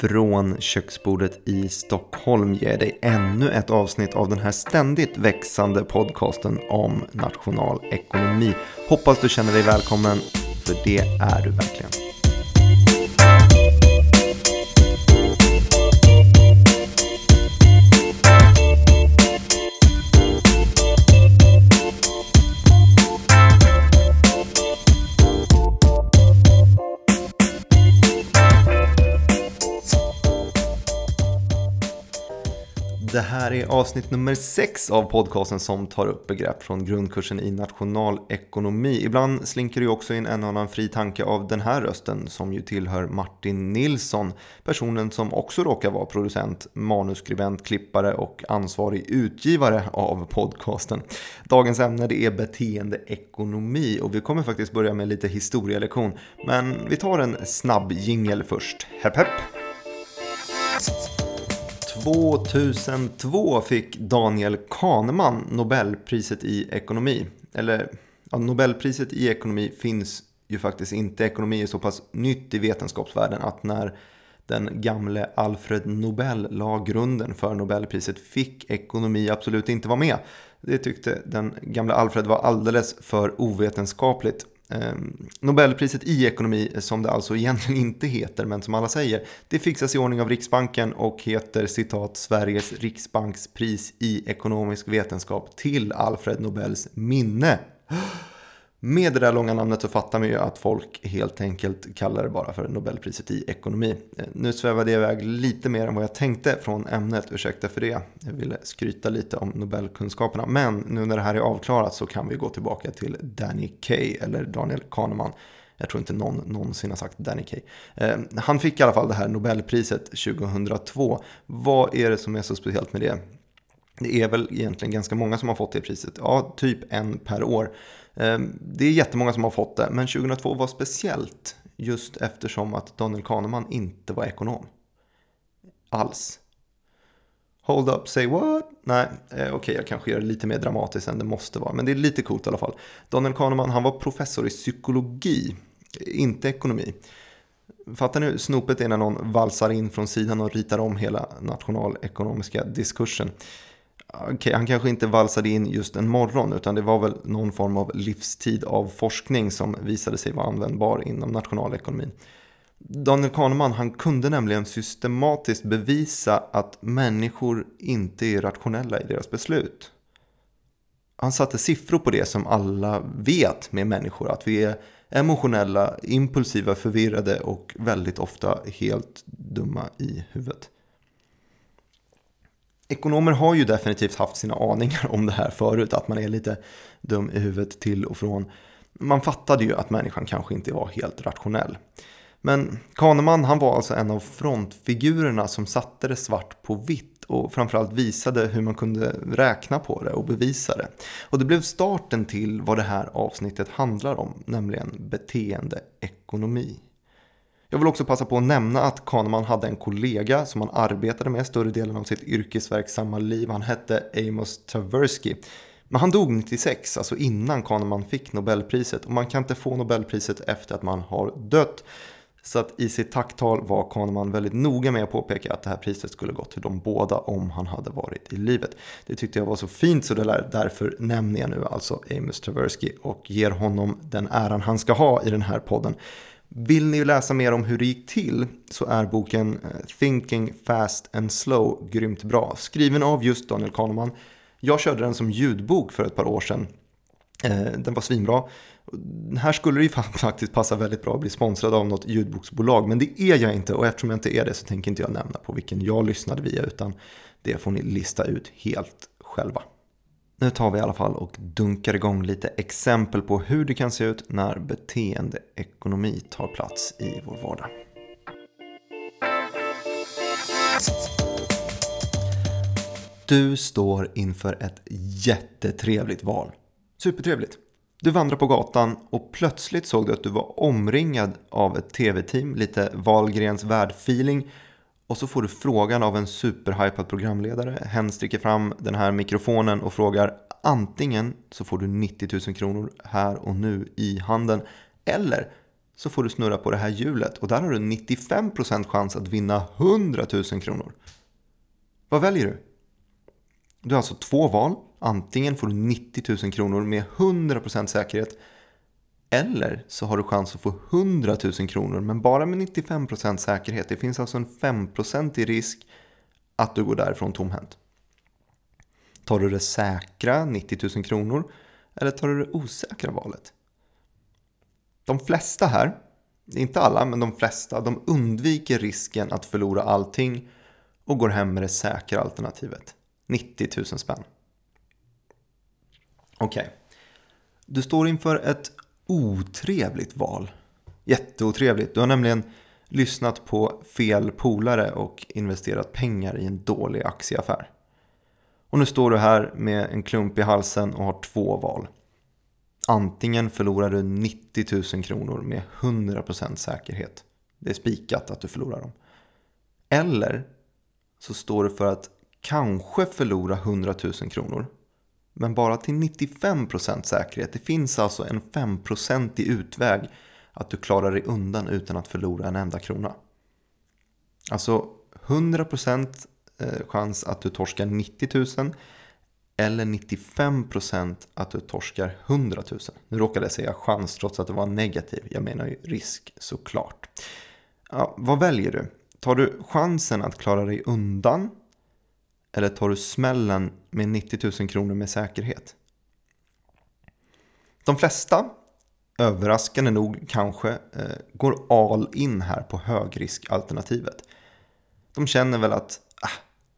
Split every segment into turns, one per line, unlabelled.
från köksbordet i Stockholm ger dig ännu ett avsnitt av den här ständigt växande podcasten om nationalekonomi. Hoppas du känner dig välkommen, för det är du verkligen. Det här är avsnitt nummer sex av podcasten som tar upp begrepp från grundkursen i nationalekonomi. Ibland slinker det också in en och annan fri tanke av den här rösten som ju tillhör Martin Nilsson. Personen som också råkar vara producent, manuskribent, klippare och ansvarig utgivare av podcasten. Dagens ämne det är beteendeekonomi och vi kommer faktiskt börja med lite historielektion. Men vi tar en snabb jingel först. Hepp hepp! 2002 fick Daniel Kahneman Nobelpriset i ekonomi. Eller ja, Nobelpriset i ekonomi finns ju faktiskt inte. Ekonomi är så pass nytt i vetenskapsvärlden att när den gamle Alfred Nobel la grunden för Nobelpriset fick ekonomi absolut inte vara med. Det tyckte den gamle Alfred var alldeles för ovetenskapligt. Ehm, Nobelpriset i ekonomi, eh, som det alltså egentligen inte heter, men som alla säger, det fixas i ordning av Riksbanken och heter citat Sveriges Riksbankspris i ekonomisk vetenskap till Alfred Nobels minne. Med det där långa namnet så fattar man ju att folk helt enkelt kallar det bara för Nobelpriset i ekonomi. Eh, nu svävade jag iväg lite mer än vad jag tänkte från ämnet, ursäkta för det. Jag ville skryta lite om Nobelkunskaperna. Men nu när det här är avklarat så kan vi gå tillbaka till Danny Kay eller Daniel Kahneman. Jag tror inte någon någonsin har sagt Danny Kay. Eh, han fick i alla fall det här Nobelpriset 2002. Vad är det som är så speciellt med det? Det är väl egentligen ganska många som har fått det priset. Ja, typ en per år. Ehm, det är jättemånga som har fått det, men 2002 var speciellt just eftersom att Daniel Kahneman inte var ekonom. Alls. Hold up, say what? Nej, eh, okej, okay, jag kanske gör det lite mer dramatiskt än det måste vara, men det är lite coolt i alla fall. Daniel Kahneman, han var professor i psykologi, inte ekonomi. Fattar ni hur snopet är när någon valsar in från sidan och ritar om hela nationalekonomiska diskursen? Okay, han kanske inte valsade in just en morgon utan det var väl någon form av livstid av forskning som visade sig vara användbar inom nationalekonomin. Daniel Kahneman han kunde nämligen systematiskt bevisa att människor inte är rationella i deras beslut. Han satte siffror på det som alla vet med människor, att vi är emotionella, impulsiva, förvirrade och väldigt ofta helt dumma i huvudet. Ekonomer har ju definitivt haft sina aningar om det här förut, att man är lite dum i huvudet till och från. Man fattade ju att människan kanske inte var helt rationell. Men Kahneman han var alltså en av frontfigurerna som satte det svart på vitt och framförallt visade hur man kunde räkna på det och bevisa det. Och det blev starten till vad det här avsnittet handlar om, nämligen beteendeekonomi. Jag vill också passa på att nämna att Kahneman hade en kollega som han arbetade med större delen av sitt yrkesverksamma liv. Han hette Amos Tversky. Men han dog 96, alltså innan Kahneman fick Nobelpriset. Och man kan inte få Nobelpriset efter att man har dött. Så att i sitt tacktal var Kahneman väldigt noga med att påpeka att det här priset skulle gått till de båda om han hade varit i livet. Det tyckte jag var så fint så det där, därför nämner jag nu alltså Amos Tversky och ger honom den äran han ska ha i den här podden. Vill ni läsa mer om hur det gick till så är boken eh, Thinking Fast and Slow grymt bra. Skriven av just Daniel Kahneman. Jag körde den som ljudbok för ett par år sedan. Eh, den var svinbra. Här skulle det ju faktiskt passa väldigt bra att bli sponsrad av något ljudboksbolag. Men det är jag inte och eftersom jag inte är det så tänker inte jag nämna på vilken jag lyssnade via. Utan det får ni lista ut helt själva. Nu tar vi i alla fall och dunkar igång lite exempel på hur det kan se ut när beteendeekonomi tar plats i vår vardag. Du står inför ett jättetrevligt val. Supertrevligt. Du vandrar på gatan och plötsligt såg du att du var omringad av ett tv-team, lite Valgrens värld-feeling och så får du frågan av en superhypad programledare. Hen sticker fram den här mikrofonen och frågar antingen så får du 90 000 kronor här och nu i handen eller så får du snurra på det här hjulet och där har du 95% chans att vinna 100 000 kronor. Vad väljer du? Du har alltså två val. Antingen får du 90 000 kronor med 100% säkerhet eller så har du chans att få 100 000 kronor men bara med 95% säkerhet. Det finns alltså en 5% i risk att du går därifrån tomhänt. Tar du det säkra, 90 000 kronor, eller tar du det osäkra valet? De flesta här, inte alla, men de flesta, de undviker risken att förlora allting och går hem med det säkra alternativet. 90 000 spänn. Okej. Okay. Du står inför ett otrevligt val. Jätteotrevligt. Du har nämligen lyssnat på fel polare och investerat pengar i en dålig aktieaffär. Och nu står du här med en klump i halsen och har två val. Antingen förlorar du 90 000 kronor med 100% säkerhet. Det är spikat att du förlorar dem. Eller så står du för att kanske förlora 100 000 kronor. Men bara till 95% säkerhet. Det finns alltså en 5% i utväg att du klarar dig undan utan att förlora en enda krona. Alltså 100% eh, chans att du torskar 90 000 eller 95% att du torskar 100 000. Nu råkade jag säga chans trots att det var negativ. Jag menar ju risk såklart. Ja, vad väljer du? Tar du chansen att klara dig undan eller tar du smällen med 90 000 kronor med säkerhet? De flesta, överraskande nog kanske, eh, går all in här på högriskalternativet. De känner väl att ah,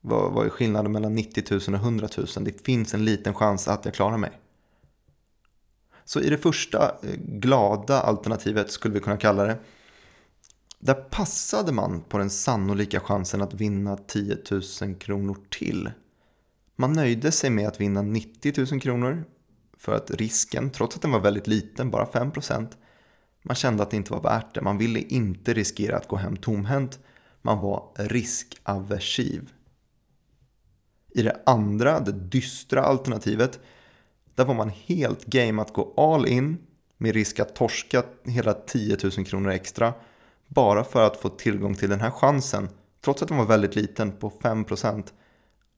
vad, vad är skillnaden mellan 90 000 och 100 000? Det finns en liten chans att jag klarar mig. Så i det första eh, glada alternativet skulle vi kunna kalla det där passade man på den sannolika chansen att vinna 10 000 kronor till. Man nöjde sig med att vinna 90 000 kronor för att risken, trots att den var väldigt liten, bara 5%, man kände att det inte var värt det. Man ville inte riskera att gå hem tomhänt. Man var riskaversiv. I det andra, det dystra alternativet, där var man helt game att gå all in med risk att torska hela 10 000 kronor extra bara för att få tillgång till den här chansen, trots att den var väldigt liten, på 5%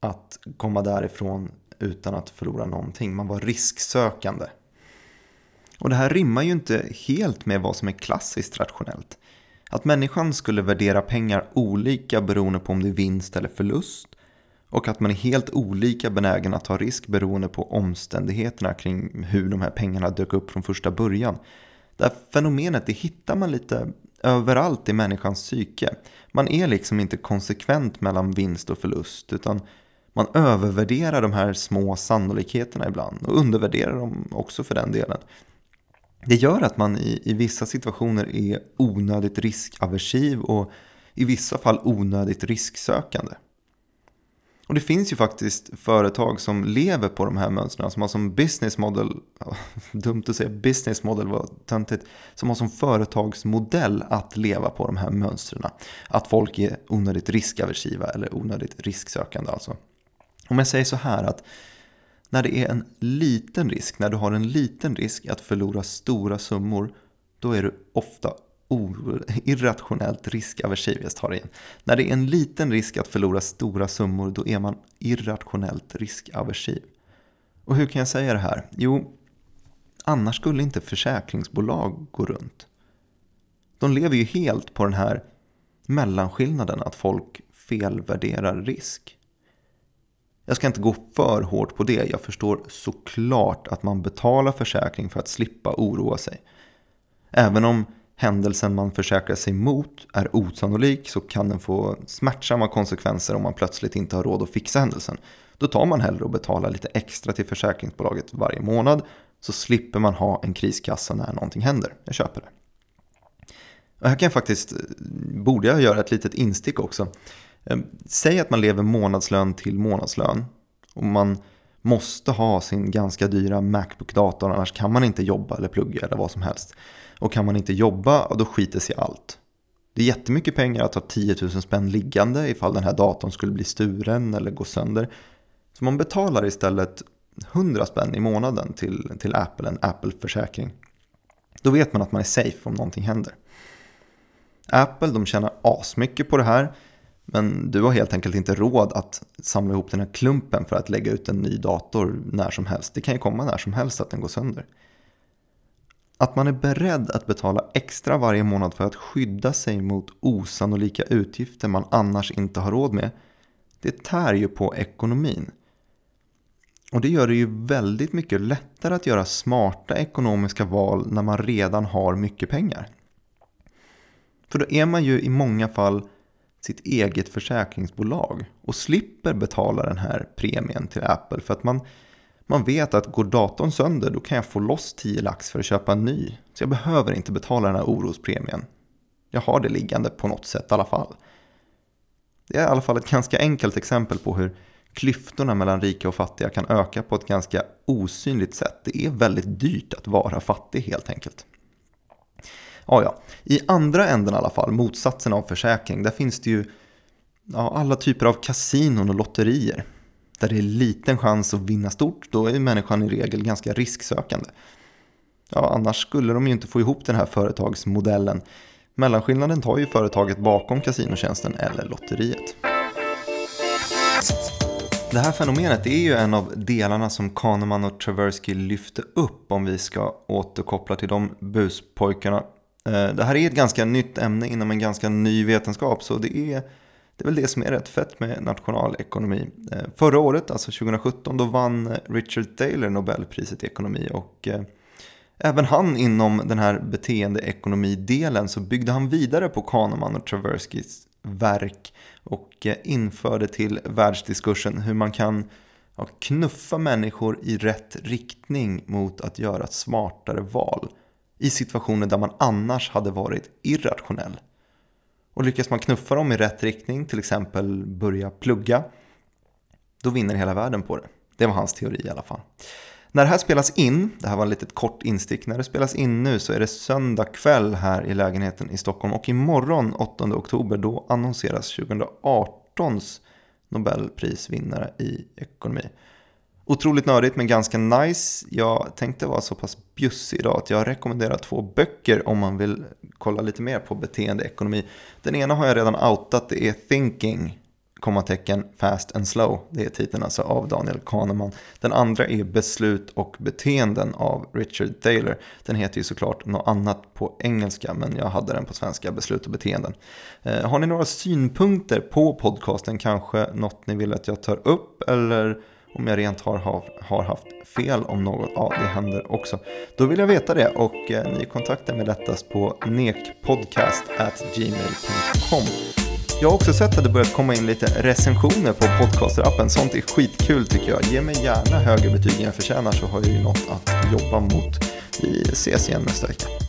att komma därifrån utan att förlora någonting. Man var risksökande. Och det här rimmar ju inte helt med vad som är klassiskt rationellt. Att människan skulle värdera pengar olika beroende på om det är vinst eller förlust och att man är helt olika benägen att ta risk beroende på omständigheterna kring hur de här pengarna dök upp från första början. Det här fenomenet det hittar man lite överallt i människans psyke. Man är liksom inte konsekvent mellan vinst och förlust utan man övervärderar de här små sannolikheterna ibland och undervärderar dem också för den delen. Det gör att man i, i vissa situationer är onödigt riskaversiv och i vissa fall onödigt risksökande. Och det finns ju faktiskt företag som lever på de här mönstren, som har som business model, dumt att säga business model var töntigt, som har som företagsmodell att leva på de här mönstren. Att folk är onödigt riskaversiva eller onödigt risksökande alltså. Om jag säger så här att när det är en liten risk, när du har en liten risk att förlora stora summor, då är du ofta irrationellt riskaversiv. Jag tar det igen. När det är en liten risk att förlora stora summor, då är man irrationellt riskaversiv. Och hur kan jag säga det här? Jo, annars skulle inte försäkringsbolag gå runt. De lever ju helt på den här mellanskillnaden att folk felvärderar risk. Jag ska inte gå för hårt på det. Jag förstår såklart att man betalar försäkring för att slippa oroa sig. Även om händelsen man försäkrar sig mot är osannolik så kan den få smärtsamma konsekvenser om man plötsligt inte har råd att fixa händelsen. Då tar man hellre och betalar lite extra till försäkringsbolaget varje månad så slipper man ha en kriskassa när någonting händer. Jag köper det. Och här kan jag faktiskt, eh, borde jag göra ett litet instick också. Ehm, säg att man lever månadslön till månadslön och man måste ha sin ganska dyra Macbook-dator annars kan man inte jobba eller plugga eller vad som helst. Och kan man inte jobba, då skiter sig allt. Det är jättemycket pengar att ha 10 000 spänn liggande ifall den här datorn skulle bli sturen eller gå sönder. Så man betalar istället 100 spänn i månaden till, till Apple, en Apple-försäkring. Då vet man att man är safe om någonting händer. Apple de tjänar asmycket på det här. Men du har helt enkelt inte råd att samla ihop den här klumpen för att lägga ut en ny dator när som helst. Det kan ju komma när som helst att den går sönder. Att man är beredd att betala extra varje månad för att skydda sig mot osannolika utgifter man annars inte har råd med, det tär ju på ekonomin. Och det gör det ju väldigt mycket lättare att göra smarta ekonomiska val när man redan har mycket pengar. För då är man ju i många fall sitt eget försäkringsbolag och slipper betala den här premien till Apple för att man, man vet att går datorn sönder då kan jag få loss 10 lax för att köpa en ny. Så jag behöver inte betala den här orospremien. Jag har det liggande på något sätt i alla fall. Det är i alla fall ett ganska enkelt exempel på hur klyftorna mellan rika och fattiga kan öka på ett ganska osynligt sätt. Det är väldigt dyrt att vara fattig helt enkelt. Ja, ja. I andra änden i alla fall, motsatsen av försäkring, där finns det ju ja, alla typer av kasinon och lotterier. Där det är liten chans att vinna stort, då är människan i regel ganska risksökande. Ja, annars skulle de ju inte få ihop den här företagsmodellen. Mellanskillnaden tar ju företaget bakom kasinotjänsten eller lotteriet. Det här fenomenet är ju en av delarna som Kahneman och Tversky lyfte upp om vi ska återkoppla till de buspojkarna eh, det här är ett ganska nytt ämne inom en ganska ny vetenskap så det är, det är väl det som är rätt fett med nationalekonomi. Eh, förra året, alltså 2017, då vann eh, Richard Taylor Nobelpriset i ekonomi och eh, även han inom den här beteendeekonomidelen så byggde han vidare på Kahneman och Traverskys verk och införde till världsdiskursen hur man kan knuffa människor i rätt riktning mot att göra smartare val i situationer där man annars hade varit irrationell. Och lyckas man knuffa dem i rätt riktning, till exempel börja plugga, då vinner hela världen på det. Det var hans teori i alla fall. När det här spelas in, det här var ett litet kort instick, när det spelas in nu så är det söndag kväll här i lägenheten i Stockholm och imorgon 8 oktober då annonseras 2018s Nobelprisvinnare i ekonomi. Otroligt nördigt men ganska nice. Jag tänkte vara så pass bjussig idag att jag rekommenderar två böcker om man vill kolla lite mer på beteendeekonomi. Den ena har jag redan outat, det är Thinking, kommatecken Fast and Slow. Det är titeln alltså av Daniel Kahneman. Den andra är Beslut och beteenden av Richard Taylor. Den heter ju såklart något annat på engelska men jag hade den på svenska, Beslut och beteenden. Eh, har ni några synpunkter på podcasten, kanske något ni vill att jag tar upp eller om jag rent har, har haft fel om något. Ja, det händer också. Då vill jag veta det och eh, ni kontaktar mig lättast på nekpodcast.gmail.com. Jag har också sett att det börjat komma in lite recensioner på podcasterappen. Sånt är skitkul tycker jag. Ge mig gärna högre betyg än jag förtjänar så har jag ju något att jobba mot. Vi ses igen nästa vecka.